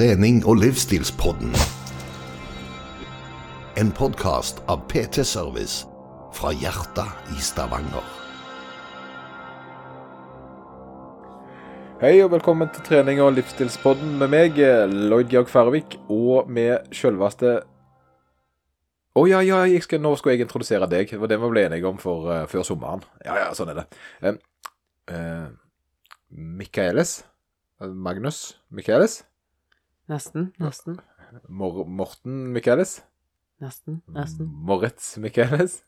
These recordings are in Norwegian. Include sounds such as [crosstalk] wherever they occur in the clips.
trening- og livsstilspodden. En podkast av PT Service fra hjertet i Stavanger. Hei og velkommen til trening- og livsstilspodden med meg, Lloyd Georg Færvik, og med sjølveste Å ja, ja, jeg skal, nå skulle jeg introdusere deg. Det var det vi ble enige om for, uh, før sommeren. Ja, ja, sånn er det. Uh, uh, Michaelis? Magnus Michaelis? Nesten. Nesten. Mor Morten Michaelis? Nesten. Nesten. Moritz Michaelis?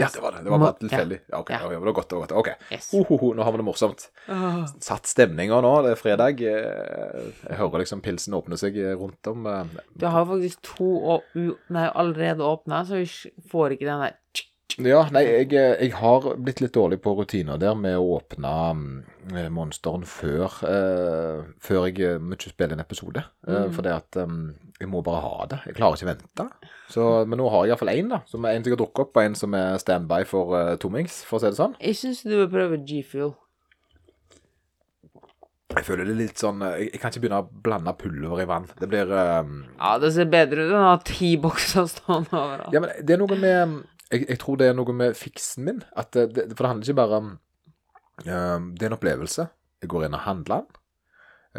Ja, det var det. Det var bare tilfeldig. Ja, okay. Ja. ja. det var godt. det var godt. Ok. Yes. Ho, ho, ho, nå har vi det morsomt. Satt stemninga nå. Det er fredag. Eh, Jeg hører liksom pilsen åpne seg rundt om. eh, Du har faktisk to å, nei, allerede åpna, så vi får ikke den der Ja, nei, jeg, eh, jeg har blitt litt dårlig på rutiner der med å åpne mm, monsteren før uh, Før jeg eh, må ikke spille en episode. Uh, Mm. Fordi at um, jeg må bare ha det. Jeg klarer ikke å vente. Så, men nå har jeg iallfall én, da. Som er en som jeg har drukket opp, og en som er standby for uh, tommings, for å si det sånn. Jeg syns du bør prøve G-fuel. Jeg føler det er litt sånn eh, Jeg, jeg kan ikke begynne å blande pulver i vann. Det blir um... Ja, det ser bedre ut enn å ha ti bokser stående overalt. Ja, men det er noe med Jeg, jeg tror det er noe med fiksen min. At det, det, for det handler ikke bare om eh, Det er en opplevelse. Jeg går inn og handler den.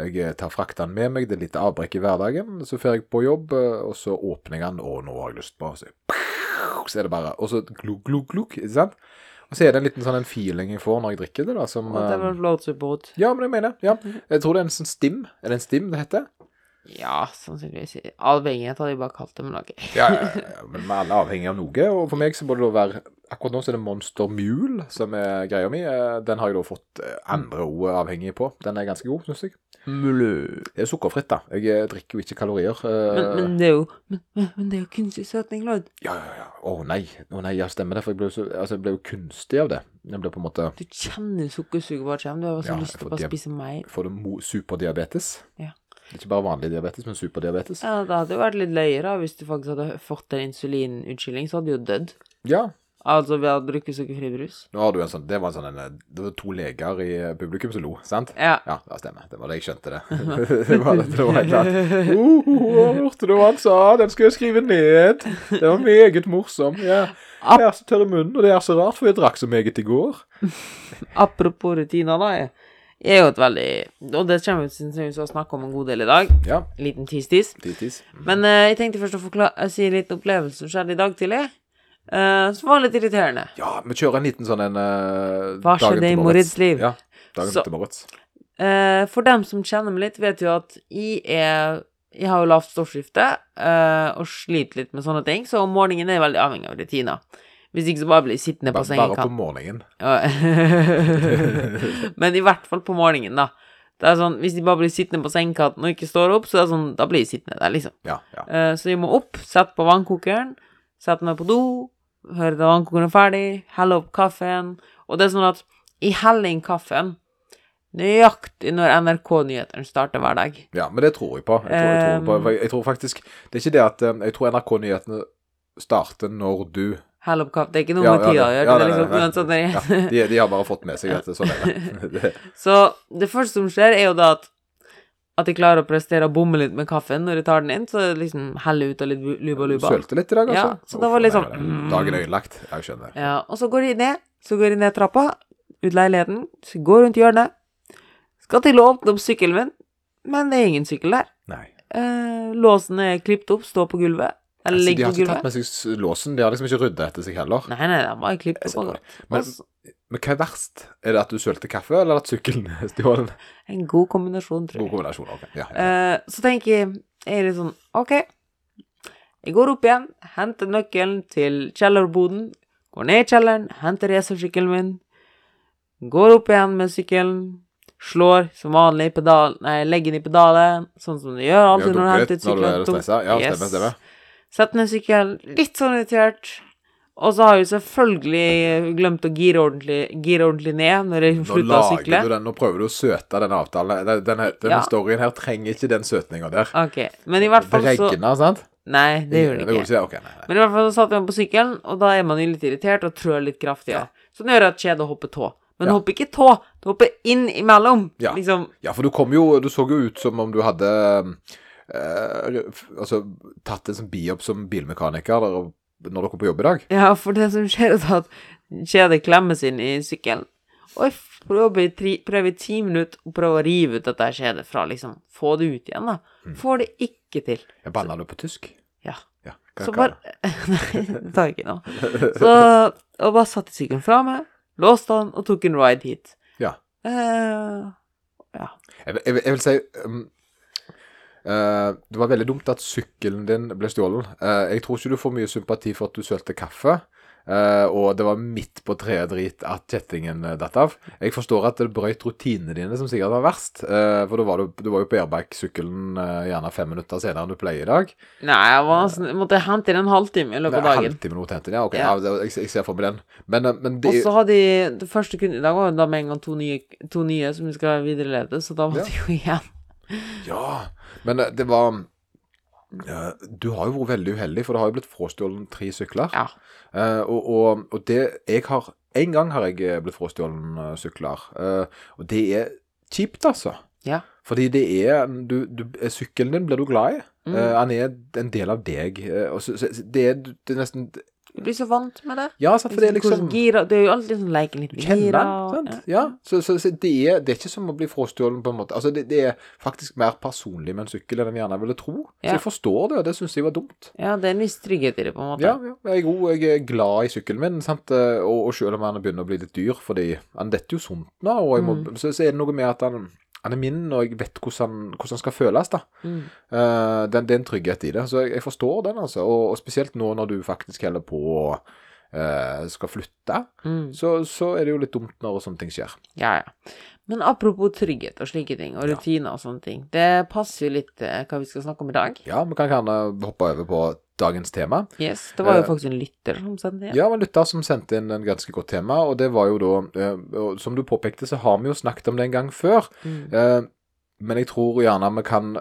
Jeg eh, tar frakter den med meg. Det er litt avbrekk i hverdagen. Så får jeg på jobb, eh, og så åpner jeg den. og nå har jeg lyst på Så, så er det bare Og så gluk, gluk, gluk. Ikke sant? Og så er det en liten sånn en feeling jeg får når jeg drikker det, da, som Og det var support. Ja, men jeg mener Ja. Jeg tror det er en sånn stim. Er det en stim det heter? Ja, sannsynligvis. Avhengighet hadde jeg bare kalt det, men ok. Ja, ja, men vi er alle avhengig av noe. Og for meg så må det da være Akkurat nå så er det Monster Mule som er greia mi. Eh, Den har jeg da fått eh, andre ord avhengig på. Den er ganske god, syns jeg. Det er sukkerfritt, da. Jeg eh, drikker jo ikke kalorier. Men, men det er jo Men, men, det er jo kunstig søtning, Lloyd. Ja, ja, ja. Å nei. Å nei, ja, stemmer det. For jeg ble, så, altså, jeg ble jo kunstig av det. Jeg ble på en måte Du kjenner sukkersuget bare kommer. Du har så Ja, lyst til å bare spise mer. Får du superdiabetes. Ja. Ikke bare vanlig diabetes, men superdiabetes. Ja, det hadde jo vært litt løye, da, hvis du faktisk hadde fått en insulinutskyldning, så hadde du jo dødd. Ja. Altså ved å bruke sukkerfri brus. Nå har du en sånn Det var en sånn en, Det var to leger i eh, publikum som lo, sant? Ja. Ja, det stemmer. Det var det jeg skjønte det. [laughs] det, var, det det var helt klart. [laughs] Oh, hørte du hva han sa? Den skal jeg skrive ned. Det var meget morsom. Ja. Jeg er så tørr i munnen, og det er så rart, for jeg drakk så meget i går. [laughs] Apropos rutiner, da. Jeg er jo et veldig Og det kommer vi til å snakke om en god del i dag. Ja. En liten tis-tis. Men uh, jeg tenkte først å forklare, eh, si litt opplevelse som skjedde i dag tidlig. Uh, som var litt irriterende. Ja, vi kjører en liten sånn en uh, Hva skjedde i Moritz liv? Ja. Dagen Så- til Moritz. Uh, for dem som kjenner meg litt, vet jo at jeg er Jeg har jo lavt stoffskifte og sliter litt med sånne ting, så om morgenen er jeg veldig avhengig av rutiner. Hvis ikke så bare blir jeg sittende på Ba- Bare på morgenen. Ja. [laughs] Men i hvert fall på morgenen, da. Det er sånn, Hvis de bare blir sittende på sengekanten og ikke står opp, så det er sånn, da blir de sittende der, liksom. Ja, ja. Uh, så jeg må opp, sette på vannkokeren, sette meg på do, høre til vannkokeren er ferdig, helle opp kaffen. Og det er sånn at jeg heller inn kaffen nøyaktig når NRK-nyhetene starter hver dag. ja, men det tror jeg på. Jeg tror, jeg tror, på, jeg, jeg tror faktisk Det er ikke det at eh, Jeg tror NRK-nyhetene starter når du Helle opp kaffe. Det er ikke noe Ja, med tida å gjøre. de, de har bare fått med seg [laughs] dette. det, sånn er [laughs] det. Så det første som skjer, er jo da at at jeg klarer å prestere å bomme litt med kaffen når jeg tar den inn, så liksom heller ut av litt bu- luba luba. Sølte litt i dag, altså. Ja, så det var litt Uff, sånn, mm. Dagen er ødelagt. Jeg skjønner. Ja, og så går de ned, så går de ned trappa, ut leiligheten, så går rundt hjørnet, skal til å åpne opp sykkelen min, men det er ingen sykkel der. Nei. Eh, låsen er klippet opp, står på gulvet, Altså, de har ikke tatt med seg låsen. De har liksom ikke rydda etter seg heller. Nei, nei, den var klippet på det. og- Men- Men hva er verst? Er det at du sølte kaffe, eller at sykkelen er stjålen? En god kombinasjon, tror jeg. God kombinasjon. ok. Ja, ja. Uh, så tenker jeg, jeg er litt sånn, ok, jeg går opp igjen, henter nøkkelen til kjellerboden, går ned i kjelleren, henter racersykkelen min, går opp igjen med sykkelen, slår som vanlig pedal, nei, legger den i pedalen, sånn som du gjør alltid når du henter litt når du er sykkelen. stresset. Ja, stemmer, stemmer. Setter ned sykkelen, litt sånn irritert, og så har jeg selvfølgelig glemt å gire ordentlig, gire ordentlig ned når jeg slutta å sykle. du den, nå prøver du å søte den avtalen. Den, denne, denne Ja. storyen her trenger ikke den søtninga der. Ok, men i hvert fall så... Regner, sant? Nei, det gjør det ikke. Det ikke. Okay, nei, nei. Men i hvert fall så satt jeg på sykkelen, og da er man jo litt irritert og trør litt kraftigere. Så det gjør at kjedet hopper tå. Men Ja. hopper ikke tå, det hopper inn imellom. Ja. Liksom Ja, for du kom jo Du så jo ut som om du hadde eh, altså, tatt en sånn biopp som bilmekaniker der, når dere er på jobb i dag? Ja, for det som skjer, er at kjedet klemmes inn i sykkelen. Og jeg prøver i, tri, prøver i ti minutter å prøve å rive ut dette kjedet fra liksom få det ut igjen, da. Får det ikke til. Jeg banna du på tysk? Ja. Ja. Hva, Så bare [laughs] Nei, det tar jeg ikke nå. [laughs] Så og bare satte sykkelen fra meg, låste den og tok en ride hit. Ja. Uh, ja. Jeg, jeg, jeg vil si um, eh, Det var veldig dumt at sykkelen din ble stjålet. Uh, jeg tror ikke du får mye sympati for at du sølte kaffe. Uh, og det var midt på treet drit at kjettingen eh, datt av. Jeg forstår at det brøyt rutinene dine, som sikkert var verst. eh, for da var du, du var jo på airbag-sykkelen eh, gjerne fem minutter senere enn du pleier i dag. Nei, jeg var, sånn- måtte hente inn en halvtime i løpet av dagen. Halvtime nå hente henten, ja. Ok, Ja. ja. jeg, jeg ser for meg den. Men, eh, men Og så hadde de Det første kunden i dag var jo da med en gang to nye, to nye som vi skal viderelede, så da måtte Ja. de jo igjen. Ja, men eh, det var Du har jo vært veldig uheldig, for det har jo blitt frastjålet tre sykler. Ja. Eh, og, og, og det jeg har En gang har jeg eh, blitt frastjålet sykler, og det er kjipt, altså. Ja. Fordi det er du, du, Sykkelen din blir du glad i. Mm. Han er en del av deg. så, så, det, er, det er nesten Du blir så vant med det. Ja, sant, for det er liksom gira, det er jo alltid sånn leken litt gira. kjenner den, sant? Ja, så, så, så det, er, det er ikke som å bli frastjålet på en måte. Altså, det, det er faktisk mer personlig med en sykkel enn en gjerne ville tro. Ja. Så jeg forstår det, og det syns jeg var dumt. Ja, det er en viss trygghet i det, på en måte. Ja, ja, jeg er god, jeg er glad i sykkelen min, sant? Og, og selv om han begynner å bli litt dyr, fordi han detter jo sunt nå, og må, Mm. så, så er det noe med at han, han er min, og jeg vet hvordan han, hvordan han skal føles, da. Mm. Uh, det, det er en trygghet i det, så jeg, jeg forstår den, altså. Og, og spesielt nå når du faktisk holder på eh, skal flytte, Mm. så, så er det jo litt dumt når sånne ting skjer. Ja, ja. Men apropos trygghet og slike ting, og Ja. rutiner og sånne ting, det passer jo litt til hva vi skal snakke om i dag. Ja, vi kan gjerne hoppe over på dagens tema. Yes, Det var jo Eh, faktisk en lytter som sendte inn. Ja, en lytter som sendte inn en ganske godt tema, og det var jo da eh, Som du påpekte, så har vi jo snakket om det en gang før. Mm. Eh, men jeg tror gjerne vi kan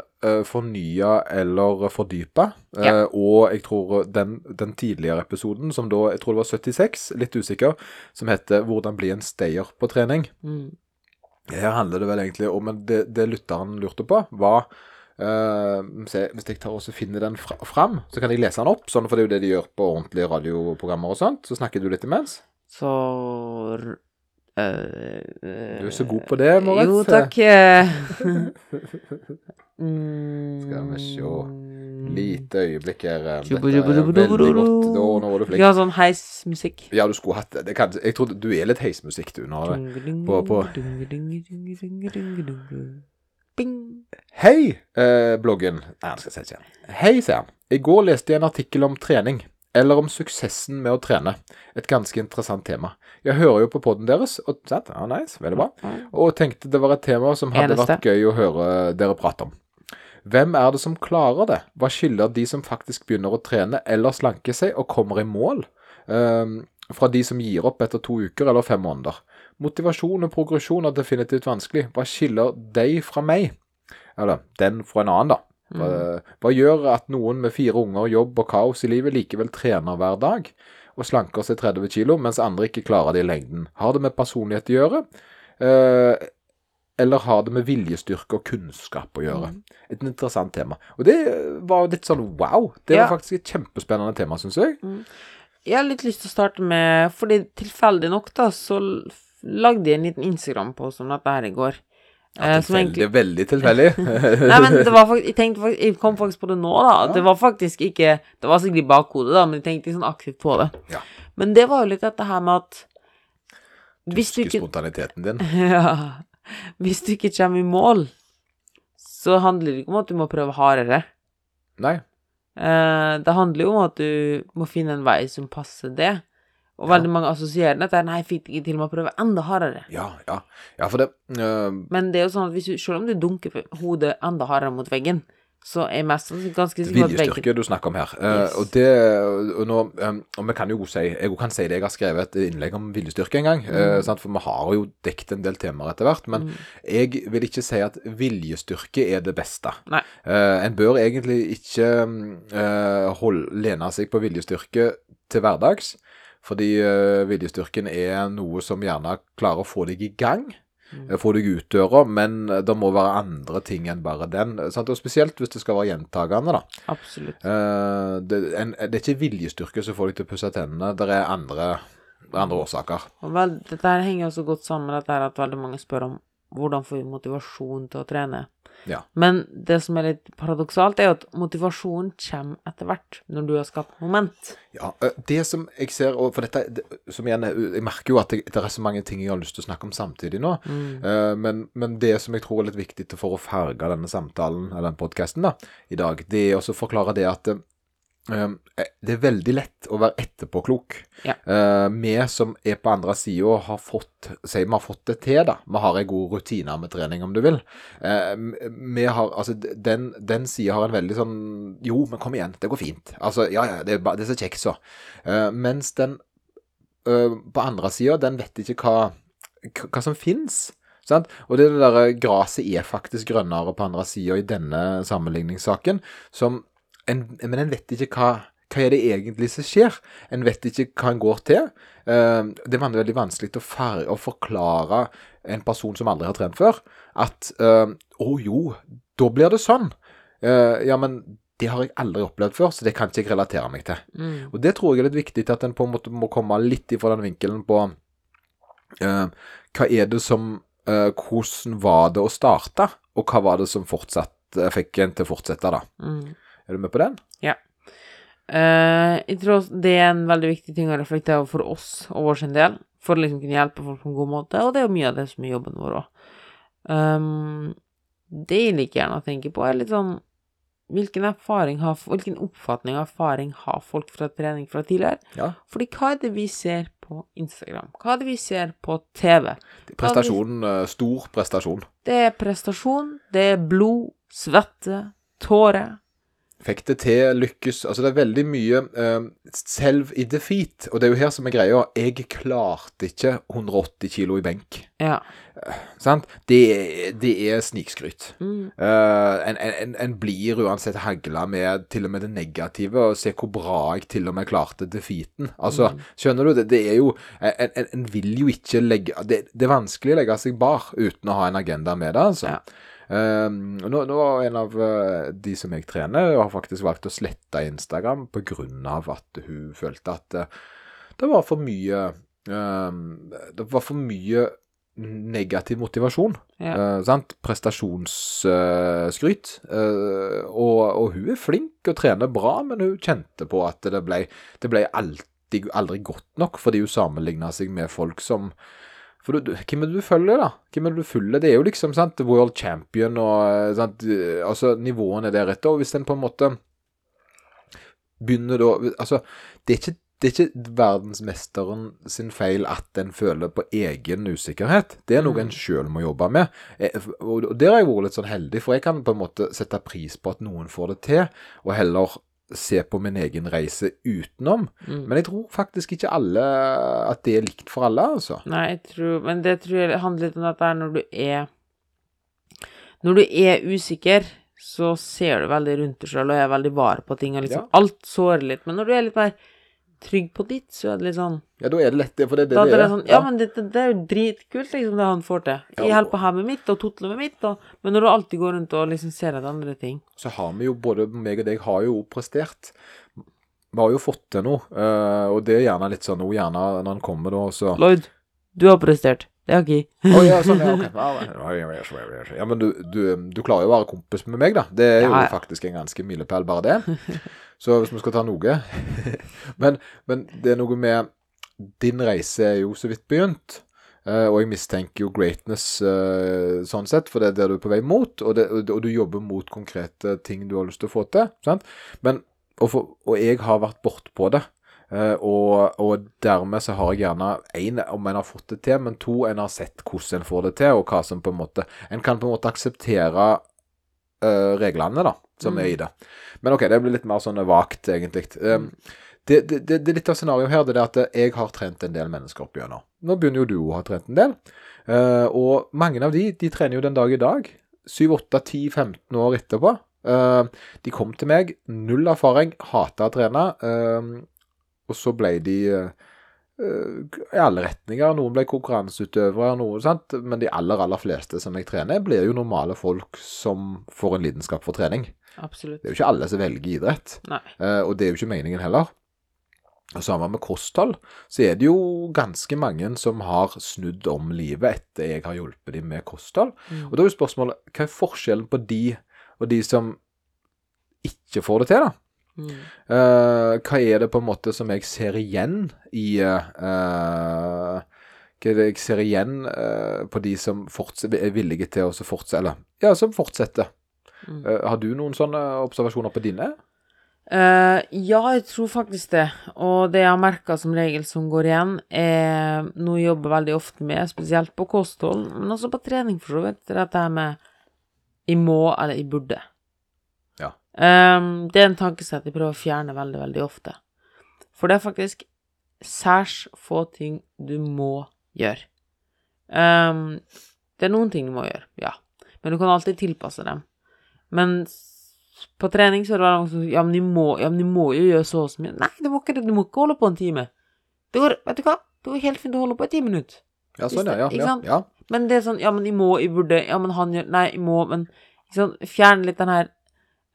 fornye eller fordype. Ja. Og jeg tror den, den tidligere episoden, som da jeg tror det var 76, litt usikker, som heter 'Hvordan bli en stayer på trening'. Mm. Her handler det vel egentlig om men det, det lytteren lurte på, var se, Hvis jeg tar og finner den fra, fram, så kan jeg lese den opp, sånn for det er jo det de gjør på ordentlige radioprogrammer og sånt. Så snakker du litt imens. Så uh, uh, Du er så god på det, Moritz. Jo, takk. eh. [laughs] mm. Skal vi se. Lite øyeblikk her. Dette er veldig godt. Da, nå var du flink. har sånn heismusikk. Ja, du skulle hatt det. det kan, jeg trodde du er litt heismusikk, du. nå. på- på- Bing. Hei, eh, bloggen. Nei, han skal se ikke. Hei, sier han. I går leste jeg en artikkel om trening. Eller om suksessen med å trene. Et ganske interessant tema. Jeg hører jo på podden deres, og sant? Ja, nice, veldig bra. Og tenkte det var et tema som hadde Eneste. vært gøy å høre dere prate om. Hvem er det som klarer det? Hva skiller de som faktisk begynner å trene eller slanke seg og kommer i mål, eh, fra de som gir opp etter to uker eller fem måneder? Motivasjon og progresjon er definitivt vanskelig. Hva skiller deg fra meg? Eller den fra en annen, da. Hva, hva gjør at noen med fire unger, jobb og kaos i livet likevel trener hver dag og slanker seg 30 kilo, mens andre ikke klarer det i lengden? Har det med personlighet å gjøre? Eh, eller har det med viljestyrke og kunnskap å gjøre? Et interessant tema. Og det var litt sånn wow. Det var Ja. faktisk et kjempespennende tema, syns jeg. Jeg har litt lyst til å starte med Fordi tilfeldig nok, da, så lagde jeg en liten Instagram-post om dette her i går. Ja, tilfeldig, Veldig, egentlig veldig tilfeldig. [laughs] [laughs] Nei, men det var faktisk Jeg tenkte faktisk Jeg kom faktisk på det nå, da. Ja. Det var faktisk ikke Det var sikkert i bakhodet, da, men jeg tenkte sånn aktivt på det. Ja. Men det var jo litt dette her med at Hvis du ikke spontaniteten din. [laughs] Ja. Hvis du ikke kommer i mål, så handler det ikke om at du må prøve hardere. Nei. Eh, det handler jo om at du må finne en vei som passer det. Og Ja. veldig mange assosierer dette. Nei, fikk ikke til med å prøve enda hardere. Ja, ja. Ja, for det øh, Men det er jo sånn at du, selv om du dunker hodet enda hardere mot veggen, så er mest ganske sikkert veggen Viljestyrke du snakker om her. Yes. og det og nå, um, og vi kan jo si Jeg kan si det, jeg har skrevet et innlegg om viljestyrke en gang. eh, sant? For vi har jo dekket en del temaer etter hvert. Men Mm. jeg vil ikke si at viljestyrke er det beste. Eh, en bør egentlig ikke uh, hold, lene seg på viljestyrke til hverdags. Fordi uh, viljestyrken er noe som gjerne klarer å få deg i gang. Mm. få deg ut døra, men eh, det må være andre ting enn bare den. Sant? Og spesielt hvis det skal være gjentagende, da. Absolutt. Uh, det, en, det er ikke viljestyrke som får deg til å pusse tennene, det er andre, andre årsaker. Og vel, dette henger også godt sammen med at veldig mange spør om hvordan får vi motivasjon til å trene. Ja. Men det som er litt paradoksalt, er at motivasjonen kommer etter hvert, når du har skapt moment. Ja, det som jeg ser, og for dette, som igjen, jeg merker jo at det, det er så mange ting jeg har lyst til å snakke om samtidig nå, Mm. men, men det som jeg tror er litt viktig for å farge denne samtalen, eller den podcasten da, i dag, det er også å forklare det at det er veldig lett å være etterpåklok. Ja. Eh, vi som er på andre sida, har fått Si vi har fått det til, da. Vi har en god rutine med trening, om du vil. Eh, vi har Altså, den, den sida har en veldig sånn Jo, men kom igjen, det går fint. Altså, ja, ja, det er, det er så kjekt, så. Eh, mens den eh, på andre sida, den vet ikke hva, hva som fins. Sant? Og det der gresset er faktisk grønnere på andre sida i denne sammenligningssaken. Som en, men en vet ikke hva, hva er det egentlig som skjer. En vet ikke hva en går til. Eh, det er veldig vanskelig å, å forklare en person som aldri har trent før, at eh, å jo, da blir det sånn. Eh, ja, men det har jeg aldri opplevd før, så det kan ikke jeg relatere meg til. Mm. Og det tror jeg er litt viktig at en på en måte må komme litt ifra den vinkelen på eh, hva er det som eh, Hvordan var det å starte, og hva var det som fortsatt, eh, fikk en til å fortsette, da? Mm. Er du med på den? Eh, jeg tror det er en veldig viktig ting å reflektere over for oss og vår sin del, for å liksom kunne hjelpe folk på en god måte, og det er jo mye av det som er jobben vår òg. det jeg liker gjerne å tenke på, er litt sånn Hvilken erfaring har, hvilken oppfatning og erfaring har folk fra trening fra tidligere? Ja. Fordi hva er det vi ser på Instagram? Hva er det vi ser på TV? Prestasjon, Vi, stor prestasjon. Det er prestasjon, det er blod, svette, tårer. Fikk det til, lykkes Altså, det er veldig mye uh, selv i defeat. Og det er jo her som er greia. Jeg klarte ikke 180 kilo i benk. Ja. Sant? Det, det er snikskryt. Mm. Uh, en, en, en blir uansett hagla med til og med det negative, og se hvor bra jeg til og med klarte defeaten. Altså, skjønner du? Det, det er jo En, en, en vil jo ikke legge det, det er vanskelig å legge seg bar uten å ha en agenda med det, altså. Ja. Eh, nå, nå var en av eh, de som jeg trener, har faktisk valgt å slette Instagram av at hun følte at eh, det var for mye um, Det var for mye negativ motivasjon. Ja. Uh, sant? Prestasjonsskryt. uh, og, og hun er flink og trener bra, men hun kjente på at det ble, det ble alltid, aldri godt nok, fordi hun sammenligna seg med folk som for du, du- Hvem er det du følger, da? Hvem er det du følger? Det er jo liksom sant, world champion og eh, sant, eh, Altså, nivåene er deretter. Og hvis en på en måte begynner da Altså, det er ikke det er ikke verdensmesteren sin feil at en føler på egen usikkerhet. Det er noe en sjøl må jobbe med. Eh, og der har jeg vært litt sånn heldig, for jeg kan på en måte sette pris på at noen får det til, og heller se på min egen reise utenom. Mm. Men jeg tror faktisk ikke alle at det er likt for alle, altså. Nei, tror Men det tror jeg handler litt om at det er når du er Når du er usikker, så ser du veldig rundt deg sjøl og er veldig var på ting, og liksom Ja. Alt sårer litt. Men når du er litt mer trygg på ditt, så er det litt sånn Ja, da er det lett, for det er det Da det er sånn Ja, men det, det er jo dritkult, liksom, det han får til. Ja, Jeg ja. holder på her med mitt, og tutler med mitt, og Men når du alltid går rundt og liksom ser etter andre ting så har vi jo, både meg og deg har jo prestert. Vi har jo fått til noe, eh, og det er gjerne litt sånn nå, gjerne når han kommer da, så Lloyd, du har prestert. Det har ikke ja, sånn, ja, okay. Ja, men du, du, du klarer jo å være kompis med meg, da. Det er jo faktisk en ganske milepæl, bare det. Så hvis vi skal ta noe [laughs] men, men det er noe med Din reise er jo så vidt begynt. eh, og jeg mistenker jo greatness eh, sånn sett, for det er der du er på vei mot, og, det, og du jobber mot konkrete ting du har lyst til å få til. sant? Men, og, for, og jeg har vært bortpå det. Eh, og, og dermed så har jeg gjerne én, om en har fått det til, men to, en har sett hvordan en får det til, og hva som på en måte En kan på en måte akseptere uh, reglene, da, som er i det. Men OK, det blir litt mer sånn vagt, egentlig. Um, det, det, det, det er litt av scenarioet her, det er at jeg har trent en del mennesker opp gjennom. Nå begynner jo du å ha trent en del. Uh, og mange av de, de trener jo den dag i dag. 7, 8, 10, 15 år etterpå. Uh, de kom til meg, null erfaring, hata å trene. eh, og så ble de eh, eh, i alle retninger. Noen ble konkurranseutøvere, noe, sant? men de aller, aller fleste som jeg trener, blir jo normale folk som får en lidenskap for trening. Absolutt. Det er jo ikke alle som velger idrett, Nei. eh, og det er jo ikke meningen heller. Og Sammen med kosthold, så er det jo ganske mange som har snudd om livet etter jeg har hjulpet dem med kosthold. Mm. Og da er jo spørsmålet, hva er forskjellen på de og de som ikke får det til, da? Mm. Uh, hva er det på en måte som jeg ser igjen i uh, Hva er det jeg ser igjen uh, på de som er villige til å fortsette, eller ja, som fortsetter? Mm. Har du noen sånne observasjoner på dine? Ja, jeg tror faktisk det. Og det jeg har merka som regel som går igjen, er noe jeg jobber veldig ofte med, spesielt på kosthold, men også på trening, for så vidt. Det er dette med i må eller i burde. Eh, det er en tankesett jeg prøver å fjerne veldig, veldig ofte. For det er faktisk særs få ting du må gjøre. Um, det er noen ting du må gjøre, ja. Men du kan alltid tilpasse dem. Men på trening så er det veldig mange som sier ja, men de må, ja, men de må jo gjøre så og så mye. Nei, du må ikke. Du må ikke holde på en time. Det går, vet du hva? Det går helt fint å holde på i ti minutter. Ja, sånn, ja. ja, ja. Men det er sånn, ja, men de må, jeg burde, ja, men han gjør, nei, jeg må, men ikke sant? Fjern litt den her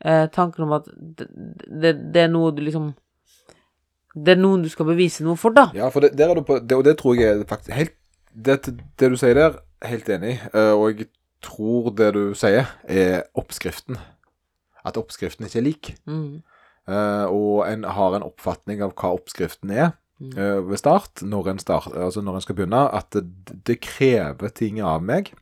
eh, tanken om at det, det, det er noe du liksom Det er noen du skal bevise noe for, da. Ja, for det, der er du på det, Og det tror jeg er faktisk helt Det, det du sier der, helt enig eh, og jeg tror det du sier, er oppskriften. At oppskriften ikke er lik. Mm. Eh, og en har en oppfatning av hva oppskriften er eh, ved start, når en, start, altså når en skal begynne, at det, det krever ting av meg.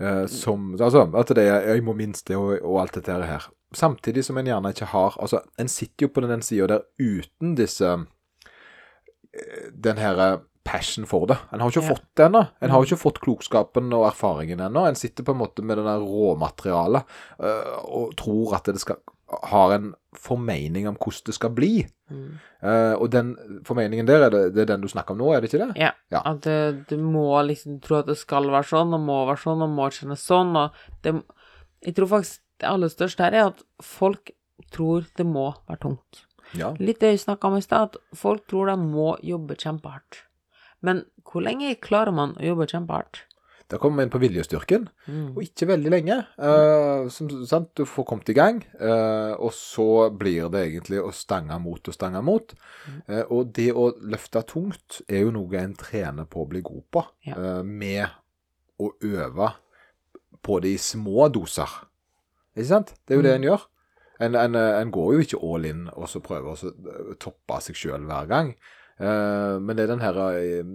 Eh, som Altså at det er Jeg må minst det, og, og alt dette her. Samtidig som en gjerne ikke har Altså, en sitter jo på den sida der uten disse eh, Den her passion for det. En har ikke Ja. fått det ennå. En har Mm. ikke fått klokskapen og erfaringen ennå. En sitter på en måte med det der råmaterialet uh, og tror at det skal har en formening om hvordan det skal bli. Mm. Uh, og den formeningen der, er det, det er den du snakker om nå, er det ikke det? Ja. Ja. At du, du må liksom tro at det skal være sånn, og må være sånn, og må kjennes sånn, og det Jeg tror faktisk det aller største her er at folk tror det må være tungt. Ja. Litt det vi snakka om i stad, at folk tror de må jobbe kjempehardt. Men hvor lenge klarer man å jobbe kjempehardt? Da kommer vi inn på viljestyrken, Mm. og ikke veldig lenge. Uh, som sant, Du får kommet i gang, uh, og så blir det egentlig å stange mot og stange mot. Eh, og det å løfte tungt er jo noe en trener på å bli god på, Ja. med å øve på det i små doser. Ikke sant? Det er jo det en gjør. En, en, en går jo ikke all in og så prøver å toppe seg sjøl hver gang. Eh, men det er den her eh,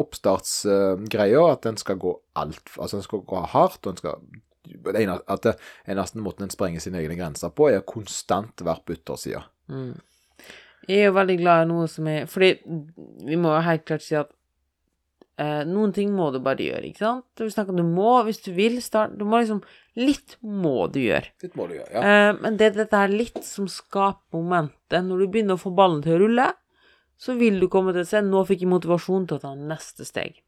oppstartsgreia at en skal gå alt Altså en skal gå hardt, og en skal det ene, At det eneste måten en sprenger sine egne grenser på, er konstant være på yttersida. Mm. Jeg er jo veldig glad i noe som er Fordi vi må jo helt klart si at eh, noen ting må du bare gjøre, ikke sant? Vi snakker om du må, hvis du vil starte Du må liksom Litt må du gjøre. Litt må du gjøre, ja. Eh, men det er dette her litt som skaper momentet. Når du begynner å få ballen til å rulle, så vil du komme til å se Nå fikk jeg motivasjon til å ta neste steg.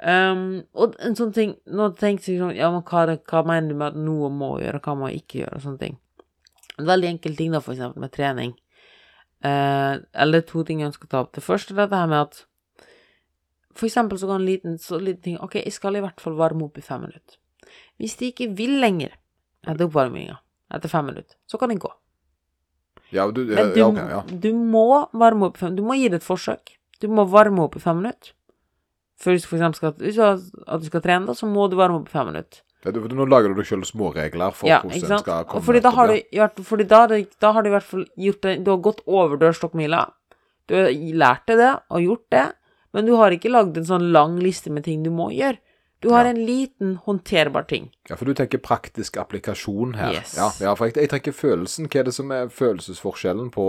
Um, og en sånn ting Nå tenker jeg sånn Ja, men hva, hva mener du med at noe må gjøre, hva må ikke gjøre, og sånne ting. En veldig enkel ting, da, for eksempel med trening. Uh, eller to ting jeg ønsker å ta opp. Det første er dette her med at For eksempel så kan en liten, så liten ting Ok, jeg skal i hvert fall varme opp i fem minutter. Hvis de ikke vil lenger etter oppvarminga, etter fem minutter, så kan de gå. Ja, du, Men du, ja, okay, ja. du må varme opp Du må gi det et forsøk. Du må varme opp i fem minutter. Før du for skal, hvis du at du skal trene, da, så må du varme opp i fem minutter. Ja, du, nå lager du sjøl småregler for Ja, hvordan en skal komme fordi da har du, fordi da, da har du i hvert fall gjort det Du har gått over dørstokkmila. Du har lært deg det og gjort det, men du har ikke lagd en sånn lang liste med ting du må gjøre. Du har Ja. en liten håndterbar ting. Ja, for du tenker praktisk applikasjon her. Yes. Ja, ja, for jeg, jeg tenker følelsen. Hva er det som er følelsesforskjellen på,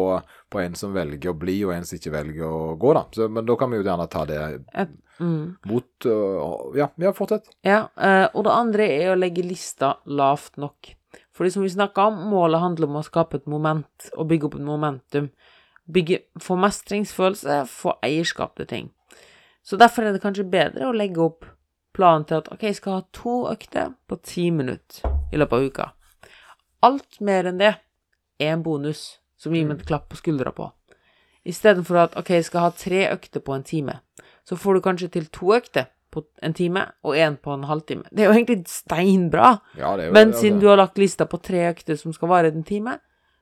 på en som velger å bli, og en som ikke velger å gå, da? Så, men da kan vi jo gjerne ta det Et, mm. mot uh, Ja, ja fortsett. Ja, eh, og det andre er å legge lista lavt nok. Fordi som vi snakka om, målet handler om å skape et moment, og bygge opp et momentum. Bygge, få mestringsfølelse, få eierskap til ting. Så derfor er det kanskje bedre å legge opp planen til at ok, jeg skal ha to økter på ti minutter i løpet av uka. Alt mer enn det er en bonus som gir meg et klapp på skuldra på. Istedenfor at OK, jeg skal ha tre økter på en time. Så får du kanskje til to økter på en time, og én på en halvtime. Det er jo egentlig steinbra. Ja, det jo Men altså- siden du har lagt lista på tre økter som skal vare en time,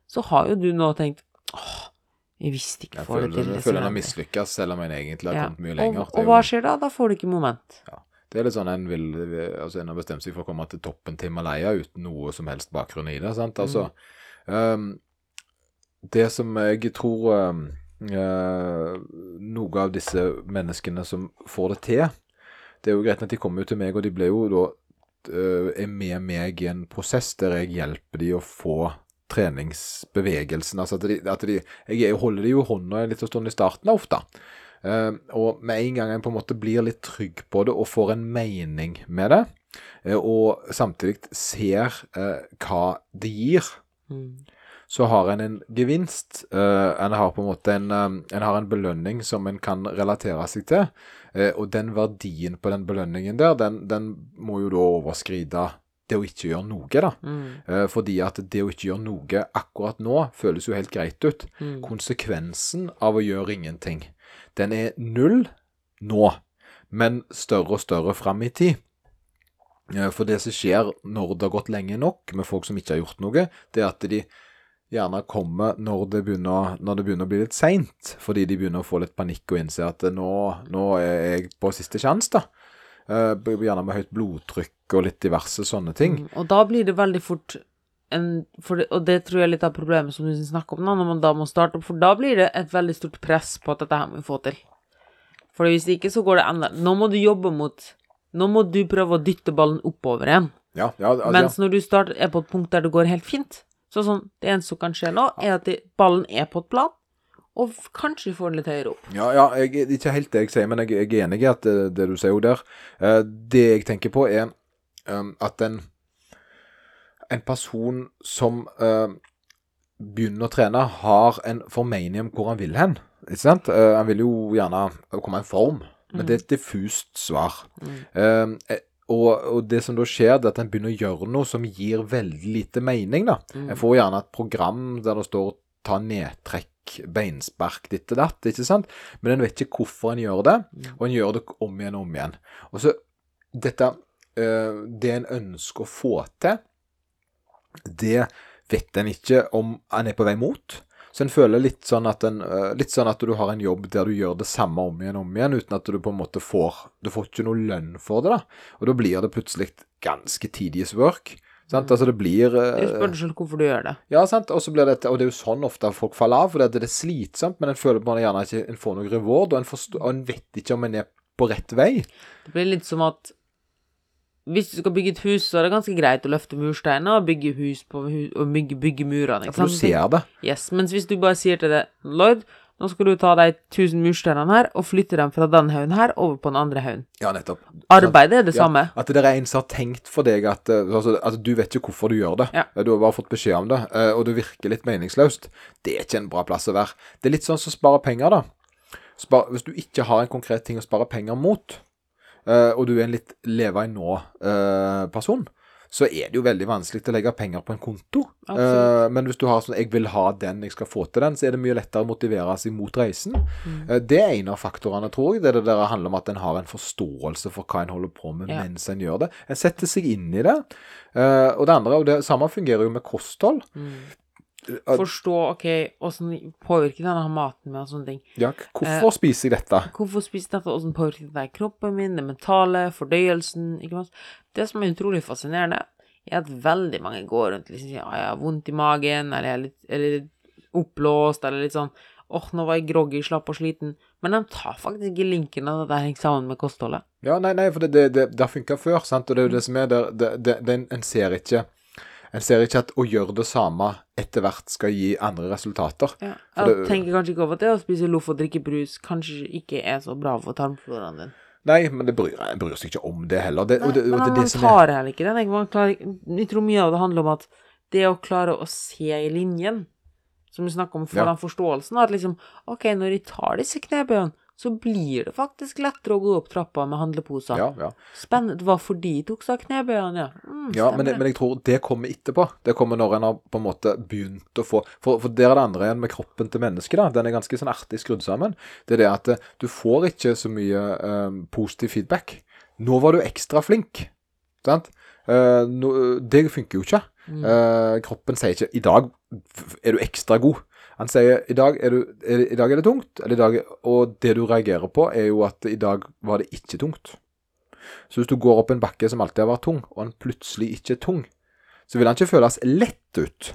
så har jo du nå tenkt åh, jeg visste ikke Jeg får det til. jeg føler en har mislykkes, selv om en egentlig har Ja. kommet mye lenger. Og, og hva skjer da? Da får du ikke moment. Det er litt sånn en vil Altså en har bestemt seg for å komme til toppen til Malaya uten noe som helst bakgrunn i det. sant? Altså ehm, Det som jeg tror um, uh, Noe av disse menneskene som får det til Det er jo greit at de kommer jo til meg, og de blir jo da uh, er med meg i en prosess der jeg hjelper de å få treningsbevegelsen. Altså at de, at de Jeg holder de jo hånda litt stund i starten ofte. Eh, og med en gang en på en måte blir litt trygg på det og får en mening med det, eh, og samtidig ser eh, hva det gir, Mm. så har en en gevinst. Eh, en har på en måte en, eh, en har en belønning som en kan relatere seg til. Og den verdien på den belønningen der, den, den må jo da overskride det å ikke gjøre noe, da. Mm. Fordi at det å ikke gjøre noe akkurat nå føles jo helt greit ut. Mm. Konsekvensen av å gjøre ingenting, den er null nå, men større og større fram i tid. For det som skjer når det har gått lenge nok med folk som ikke har gjort noe, det er at de gjerne kommer når det begynner, når det begynner å bli litt seint, fordi de begynner å få litt panikk og innse at nå, nå er jeg på siste sjanse, da. Eh, Gjerne med høyt blodtrykk og litt diverse sånne ting. Mm, Og da blir det veldig fort en det, Og det tror jeg er litt av problemet som du snakker om nå, når man da må starte opp, for da blir det et veldig stort press på at dette her må vi få til. For hvis ikke, så går det enda Nå må du jobbe mot Nå må du prøve å dytte ballen oppover igjen. Ja, ja, altså, Mens når du starter, er på et punkt der det går helt fint Så sånn, det eneste som kan skje nå, er at de, ballen er på et plan, og kanskje får den litt høyere opp. Ja, ja jeg, ikke helt det jeg sier, men jeg, jeg er enig i at det, det du sier jo der eh, Det jeg tenker på, er um, at en, en person som uh, begynner å trene, har en formening om hvor han vil hen. Ikke sant? Uh, han vil jo gjerne komme i form, men det er et diffust svar. Mm. Uh, og, og det som da skjer, det er at en begynner å gjøre noe som gir veldig lite mening. da. Mm. En får gjerne et program der det står 'ta nedtrekk', 'beinspark', ditt og datt, ikke sant? Men en vet ikke hvorfor en gjør det, og en gjør det om igjen og om igjen. Og så dette Det en ønsker å få til, det vet en ikke om en er på vei mot. Så en føler litt sånn en, eh, litt sånn at du har en jobb der du gjør det samme om igjen og om igjen, uten at du på en måte får Du får ikke noe lønn for det, da. Og da blir det plutselig ganske tidies work. Sant? Altså det blir eh, Du spør selv hvorfor du gjør det. ja, sant. Og så blir det, og det er jo sånn ofte folk faller av, for det, det er slitsomt, men en føler en gjerne ikke en får noe reward, og en, forstår, og en vet ikke om en er på rett vei. Det blir litt som at hvis du skal bygge et hus, så er det ganske greit å løfte mursteiner og bygge hus på hu og bygge, bygge murene. Ja, for du ser det. Yes, mens hvis du bare sier til det, Lloyd, nå skal du ta de 1000 mursteinene her og flytte dem fra den haugen her over på den andre haugen. Ja, nettopp. Arbeidet er det samme. At det er en som har tenkt for deg at, eh, altså, at du vet ikke hvorfor du gjør det. Ja. Du har bare fått beskjed om det, eh, og det virker litt meningsløst. Det er ikke en bra plass å være. Det er litt sånn som å spare penger, da. Spar, hvis du ikke har en konkret ting å spare penger mot, eh, og du er en litt leve i nå-person, så er det jo veldig vanskelig å legge penger på en konto. Eh, men hvis du har sånn 'jeg vil ha den, jeg skal få til den', så er det mye lettere å motivere seg mot reisen. Mm. Uh, det er en av faktorene, tror jeg. Det det der handler om at en har en forståelse for hva en holder på med Ja. mens en gjør det. En setter seg inn i det. Uh, og det andre, og det samme fungerer jo med kosthold. Mm. Eh, Forstå, ok, åssen påvirker denne maten min og sånne ting. Ja, hvorfor spiser jeg dette? Hvorfor spiser dette, åssen påvirker det kroppen min, det mentale, fordøyelsen, ikke sant. Det som er utrolig fascinerende, er at veldig mange går rundt og liksom sier ja, jeg har vondt i magen, eller jeg er litt, eller litt oppblåst, eller litt sånn åh, nå var jeg groggy, slapp og sliten. Men de tar faktisk ikke linken av at det henger sammen med kostholdet. Ja, nei, nei, for det, det, det, det har funka før, sant. Og det er jo det som er der det, En ser ikke En ser ikke at å gjøre det samme etter hvert skal gi andre resultater. Ja. Jeg det- tenker kanskje ikke over at det å spise loff og drikke brus kanskje ikke er så bra for tarmfloraen din. Nei, men det bryr, jeg bryr seg ikke om det heller. Det, og det, Men man tar heller ikke den. Man klarer, jeg tror mye av det handler om at det å klare å se i linjen, som vi snakker om, for Ja. den forståelsen at liksom OK, når jeg tar disse knebøyene, så blir det faktisk lettere å gå opp trappa med handleposer. Ja, ja. Spennende. Det var fordi de tok seg knebøyene, ja. Mm, Ja, men, men jeg tror det kommer etterpå. Det kommer når en har på en måte begynt å få For, for der er det andre igjen med kroppen til mennesket. da, Den er ganske sånn artig skrudd sammen. Det er det at eh, du får ikke så mye eh, positiv feedback. Nå var du ekstra flink. Sant? Eh, no, det funker jo ikke. Mm. Eh, kroppen sier ikke 'i dag er du ekstra god'. Han sier i dag er, du, er, i dag er det tungt, dag, og det du reagerer på, er jo at i dag var det ikke tungt. Så hvis du går opp en bakke som alltid har vært tung, og den plutselig ikke er tung, så vil han ikke føles lett ut.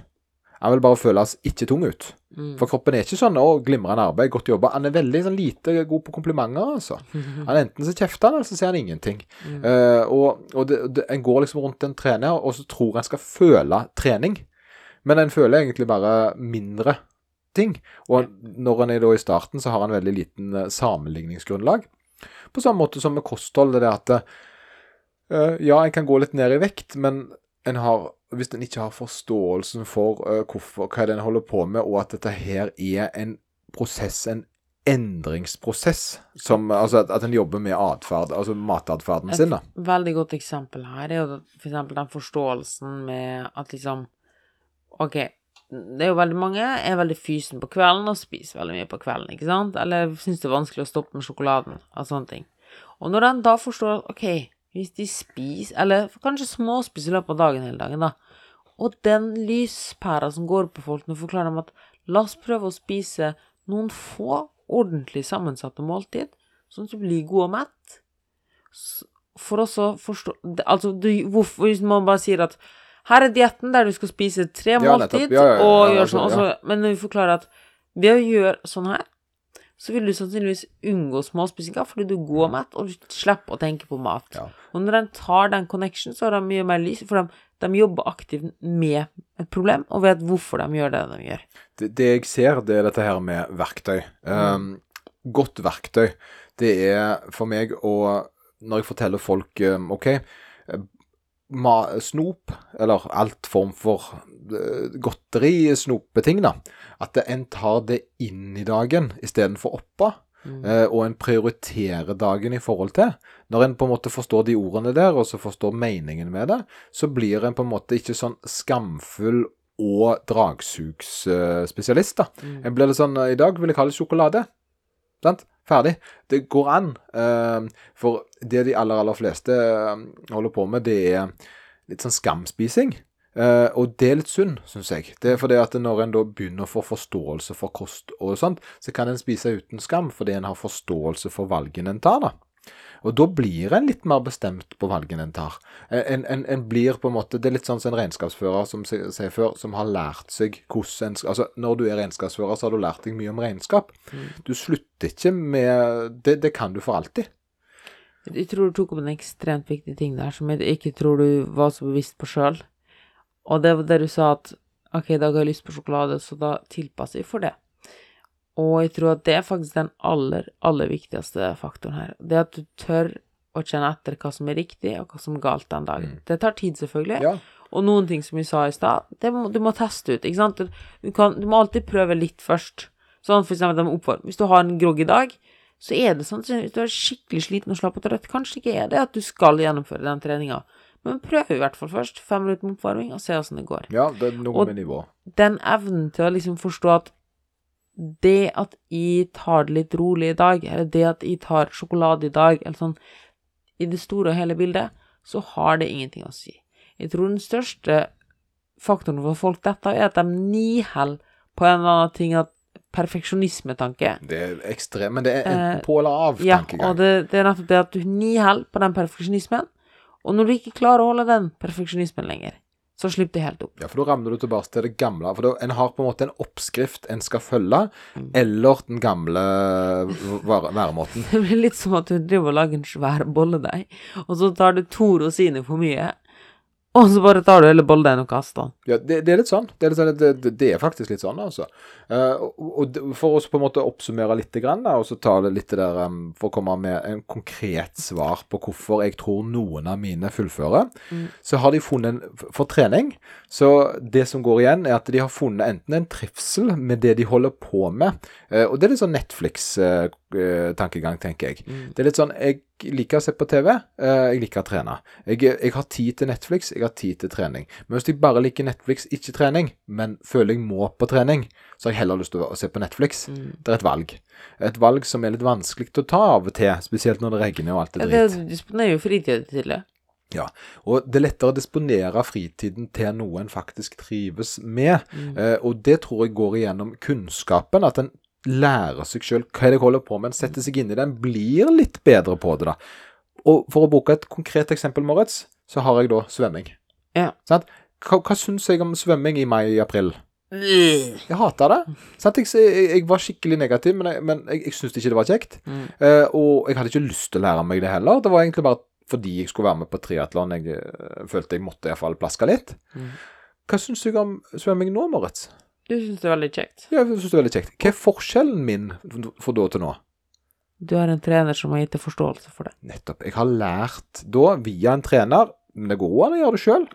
Han vil bare føles ikke tung ut. Mm. For kroppen er ikke sånn 'Å, glimrende arbeid, godt jobba'. Han er veldig sånn lite god på komplimenter, altså. [laughs] Han Enten så kjefter han, eller så sier han ingenting. Mm. Uh, og og det, det, en går liksom rundt en trener, og så tror en skal føle trening. Men en føler egentlig bare mindre ting. Og når han er da i starten, så har han veldig liten eh, sammenligningsgrunnlag. På samme måte som med kosthold. Det er at eh, Ja, en kan gå litt ned i vekt, men en har, hvis en ikke har forståelsen for eh, hvorfor, hva er en holder på med, og at dette her er en prosess, en endringsprosess, som, altså at, at en jobber med atferd, altså matatferden Et sin, da. veldig godt eksempel her er jo for eksempel den forståelsen med at liksom Ok, det er jo veldig mange er veldig fysen på kvelden og spiser veldig mye på kvelden, ikke sant? Eller syns det er vanskelig å stoppe med sjokoladen og sånne ting. Og når den da forstår at ok, hvis de spiser, eller kanskje småspiser i løpet av dagen hele dagen, da, og den lyspæra som går på folk, nå forklarer dem at la oss prøve å spise noen få ordentlig sammensatte måltid, sånn at du blir god og mett for også forstå Altså, du, hvorfor hvis man bare sier at her er dietten der du skal spise tre måltid og gjøre sånn, altså, men når vi forklarer at ved å gjøre sånn her, så vil du sannsynligvis unngå småspisinga fordi du går mett, og du slipper å tenke på mat. Ja. Og når de tar den connection, så har de mye mer lys, for de, de jobber aktivt med et problem, og vet hvorfor de gjør det de gjør. Det, det jeg ser, det er dette her med verktøy. Um, godt verktøy, det er for meg å Når jeg forteller folk um, OK, snop, eller alt form for eh, godteri, snopeting, da. At en tar det inn i dagen istedenfor oppå. Mm. og en prioriterer dagen i forhold til. Når en på en måte forstår de ordene der, og så forstår meningen med det, så blir en på en måte ikke sånn skamfull og dragsugsspesialist, da. En blir litt sånn I dag vil jeg ha litt sjokolade. Sant? Ferdig. Det går an. eh, for det de aller, aller fleste eh, holder på med, det er litt sånn skamspising. Uh, og det er litt synd, syns jeg. Det er fordi at når en da begynner å få forståelse for kost og sånt, så kan en spise uten skam fordi en har forståelse for valgene en tar, da. Og da blir en litt mer bestemt på valgene en tar. En, en, en blir på en måte Det er litt sånn som en regnskapsfører som sier før, som har lært seg hvordan en skal Altså, når du er regnskapsfører, så har du lært deg mye om regnskap. Du slutter ikke med det, det kan du for alltid. Jeg tror du tok opp en ekstremt viktig ting der som jeg ikke tror du var så bevisst på sjøl. Og det var det du sa at ok, i dag har jeg lyst på sjokolade, så da tilpasser jeg for det. Og jeg tror at det er faktisk den aller, aller viktigste faktoren her. Det at du tør å kjenne etter hva som er riktig, og hva som er galt den dagen. Det tar tid, selvfølgelig. Ja. Og noen ting som vi sa i stad, du må teste ut, ikke sant. Du, kan, du må alltid prøve litt først. Sånn for eksempel med oppvarm. Hvis du har en groggy dag, så er det sånn at hvis du er skikkelig sliten og slapp av trøtt, kanskje ikke er det at du skal gjennomføre den treninga. Men prøv i hvert fall først. Fem minutter med oppvarming, og se åssen det går. Ja, det er noe med nivå. Den evnen til å liksom forstå at det at jeg tar det litt rolig i dag, eller det at jeg tar sjokolade i dag, eller sånn, i det store og hele bildet, så har det ingenting å si. Jeg tror den største faktoren for folk dette er at de niheller på en eller annen ting at perfeksjonismetanke. Det er ekstremt, men det er Eh, enten på eller av Ja, tankegang. og det, det er nettopp det at du niheller på den perfeksjonismen, og når du ikke klarer å holde den perfeksjonismen lenger, så slipper det helt opp. Ja, for da ramler du tilbake til det gamle. For da, en har på en måte en oppskrift en skal følge, Mm. eller den gamle være- væremåten. [laughs] Det blir litt som at du driver og lager en svær bolledeig, og så tar du to rosiner for mye, [laughs] og så bare tar du hele bollen og kaster den. Ja, det, det er litt sånn. Det er, litt sånn det, det, er faktisk litt sånn, altså. Uh, og, og for å på en måte oppsummere litt, grann, og så ta det litt der um, For å komme med en konkret svar på hvorfor jeg tror noen av mine fullfører, så har de funnet en For trening, så det som går igjen, er at de har funnet enten en trivsel med det de holder på med, uh, og det er litt sånn Netflix-tankegang, tenker jeg. Det er litt sånn Jeg liker å se på TV, eh, jeg liker å trene. Jeg, jeg har tid til Netflix, jeg har tid til trening. Men hvis jeg bare liker Netflix, ikke trening, men føler jeg må på trening, så har jeg heller lyst til å se på Netflix. Det er et valg. Et valg som er litt vanskelig å ta av og til, spesielt når det regner og alt er det Ja, du disponerer jo fritiden til det. Ja, og det er lettere å disponere fritiden til noe en faktisk trives med. Eh, og det tror jeg går igjennom kunnskapen, at en lærer seg sjøl hva er det jeg holder på med, en setter seg inn i det, en blir litt bedre på det, da. Og for å bruke et konkret eksempel, Moritz, så har jeg da svømming. Ja. Sant? Hva, hva syns jeg om svømming i mai-april? Jeg hata det. Sant? Jeg, jeg, jeg var skikkelig negativ, men jeg, men jeg, jeg syntes ikke det var kjekt. Mm. Uh, og jeg hadde ikke lyst til å lære meg det heller. Det var egentlig bare fordi jeg skulle være med på triatlon jeg uh, følte jeg måtte iallfall plaske litt. Mm. Hva syns du om svømming nå, Moritz? Du syns det er veldig kjekt. Ja, Jeg synes det er veldig kjekt. Hva er forskjellen min fra da til nå? Du har en trener som har gitt deg forståelse for det. Nettopp. Jeg har lært da, via en trener, men det går an å gjøre det sjøl,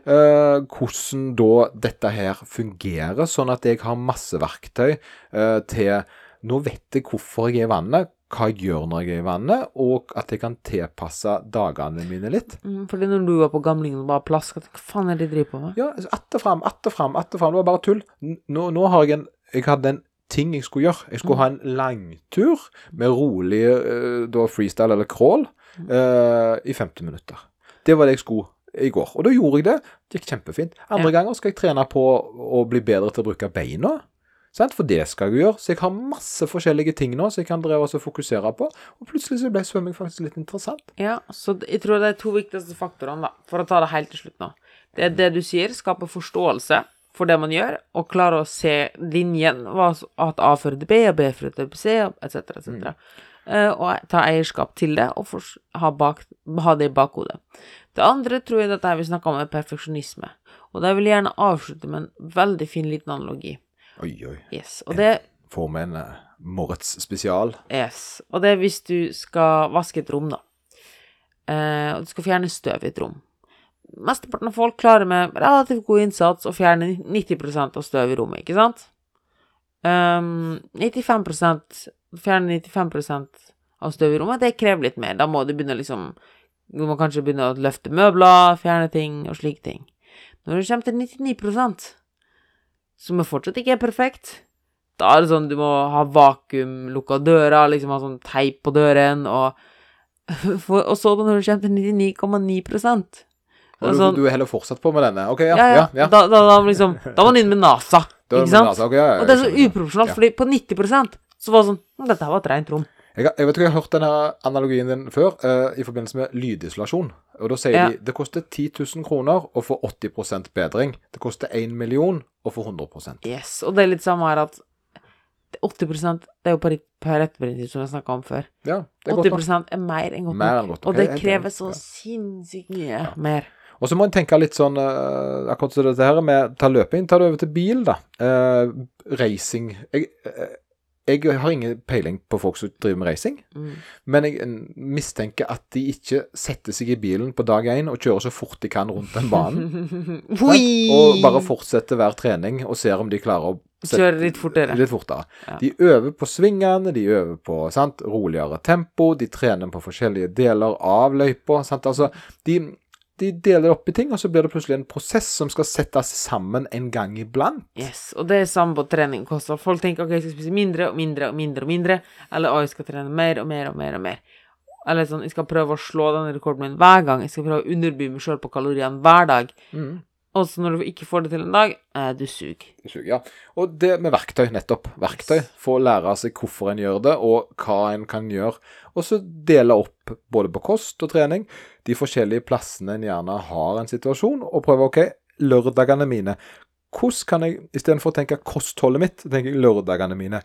eh, hvordan da dette her fungerer, sånn at jeg har masse verktøy eh, til Nå vet jeg hvorfor jeg er i vannet, hva jeg gjør når jeg er i vannet, og at jeg kan tilpasse dagene mine litt. Mm, fordi når du var på gamlingen og bare plaska, hva faen er det de driver på med? Ja, att og fram, atter fram, atter fram. Det var bare tull. Nå, nå har jeg en Jeg hadde en ting jeg skulle gjøre. Jeg skulle ha en langtur med rolig eh, da freestyle eller crawl eh, i 50 minutter. Det var det jeg skulle i går. Og da gjorde jeg det. Det gikk kjempefint. Andre Ja. ganger skal jeg trene på å bli bedre til å bruke beina. Sant? For det skal jeg jo gjøre. Så jeg har masse forskjellige ting nå som jeg kan dreve og fokusere på. Og plutselig så ble svømming faktisk litt interessant. Ja, så jeg tror det er to viktigste faktorene, da, for å ta det helt til slutt nå. Det er det du sier, skape forståelse for det man gjør, og klare å se linjen, at A fører til B, og B fører til C, etc., etc. Eh, og ta eierskap til det, og ha, bak, ha det i bakhodet. Det andre tror jeg dette her vi snakka om, er perfeksjonisme. Og det vil jeg gjerne avslutte med en veldig fin liten analogi. Oi, oi. Yes. Og det Får vi en uh, Moritz spesial. Yes. Og det er hvis du skal vaske et rom, da. Uh, og du skal fjerne støv i et rom. Mesteparten av folk klarer med relativt god innsats å fjerne 90% av støv i rommet, ikke sant? Um, 95 Fjerne 95% av støv i rommet, det krever litt mer. Da må du begynne liksom Du må kanskje begynne å løfte møbler, fjerne ting og slike ting. Når du kommer til 99 som fortsatt ikke er perfekt, da er det sånn du må ha vakuum, lukka døra, liksom ha sånn teip på døren, og [laughs] for, Og så da når du kommer til 99,9 Og du, sånn, du er heller fortsatt på med denne? OK, ja. ja, ja, ja, ja. Da, da, da, liksom, da var man inn med NASA, ikke sant? NASA, okay, ja, ja, Og det er så uprofesjonalt, Ja. fordi på 90% så var det sånn «Hm, Dette her var et rent rom. Jeg, jeg vet ikke, jeg har hørt denne analogien din før, eh, i forbindelse med lydisolasjon. Og da sier Ja. de det koster 10 000 kroner å få 80% bedring. Det koster 1 million å få 100% Yes, og det er litt samme her at 80 det er jo Paret- Pareto-prinsipp, som jeg snakka om før. Ja, er 80 godt, er mer enn godt Mer nok. godt. Og det er krever så Ja. sinnssykt mye mer. Og så må en tenke litt sånn uh, akkurat som dette her med ta løping. Ta det over til bil, da. Uh, racing. Jeg, eh, jeg har ingen peiling på folk som driver med racing, Mm. men jeg mistenker at de ikke setter seg i bilen på dag én og kjører så fort de kan rundt den banen. [laughs] Og bare fortsetter hver trening og ser om de klarer å Kjøre litt fortere. Litt fortere. Ja. De øver på svingene, de øver på sant, roligere tempo, de trener på forskjellige deler av løypa. altså, de, de deler opp i ting, og så blir det plutselig en prosess som skal settes sammen en gang iblant. Yes, og det er samme på trening og. Folk tenker ok, jeg skal spise mindre og mindre og mindre og mindre, eller å, jeg skal trene mer og mer og mer og mer. Eller sånn, jeg skal prøve å slå den rekorden min hver gang, jeg skal prøve å underby meg sjøl på kaloriene hver dag. Og så når du ikke får det til en dag, eh, du suger. Ja. Og det med verktøy, nettopp. Verktøy. Få lære seg hvorfor en gjør det, og hva en kan gjøre. Og så dele opp både på kost og trening de forskjellige plassene en gjerne har en situasjon, og prøve OK, lørdagene mine. Hvordan kan jeg, istedenfor å tenke kostholdet mitt, tenker jeg lørdagene mine.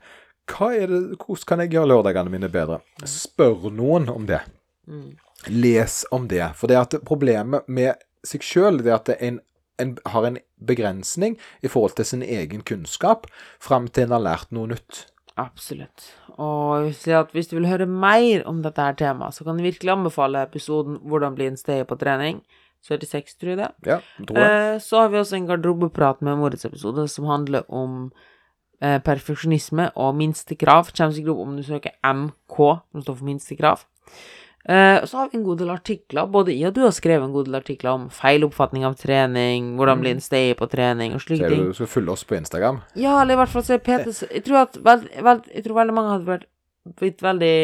Det, hvordan kan jeg gjøre lørdagene mine bedre? Spør noen om det. Mm. Les om det. For det at problemet med seg sjøl, det at en, en har en begrensning i forhold til sin egen kunnskap, fram til en har lært noe nytt. Absolutt. Og hvis du vil høre mer om dette her temaet, så kan jeg virkelig anbefale episoden 'Hvordan bli en stayer på trening'. 76, tror jeg det. Ja, tror jeg. Eh, så har vi også en garderobeprat med Moritz episode som handler om eh, perfeksjonisme og minstekrav. Kommer sikkert opp om du søker MK, som står for minstekrav. Eh, så har vi en god del artikler. Både jeg og du har skrevet en god del artikler om feil oppfatning av trening, hvordan bli en stay på trening og slike ting. du skal følge oss på Instagram. Ja, eller i hvert fall se er Peters Jeg tror at veld, veld, jeg tror veldig mange hadde blitt veldig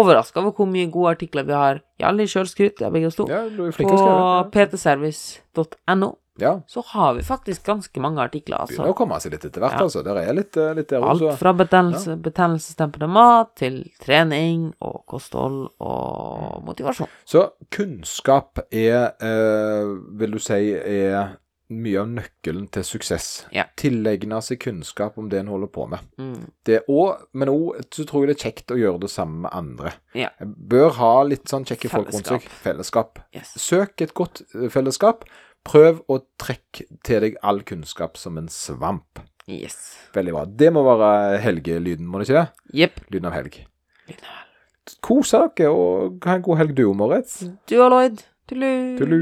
overraska over hvor mye gode artikler vi har. Jævlig sjølskryt, ja, begge oss to. Ja, På ptservice.no Ja. så har vi faktisk ganske mange artikler, Begynner altså. å komme seg litt etter hvert, Ja. altså. Der er litt, eh, litt der også. Alt fra betennelse, betennelsesdempende mat til trening og kosthold og motivasjon. Så kunnskap er, eh, vil du si, er mye av nøkkelen til suksess. Ja. Tilegne seg kunnskap om det en holder på med. Mm. Det også, men òg så tror jeg det er kjekt å gjøre det sammen med andre. Ja. Bør ha litt sånn kjekke folk rundt seg. Fellesskap. Yes. Søk et godt eh, fellesskap. Prøv å trekke til deg all kunnskap som en svamp. Yes. Veldig bra. Det må være helgelyden, må det ikke? Jepp. Lyden av helg. Kose dere, og ha en god helg du, Moritz. Du og Lloyd. Tullu. Tullu.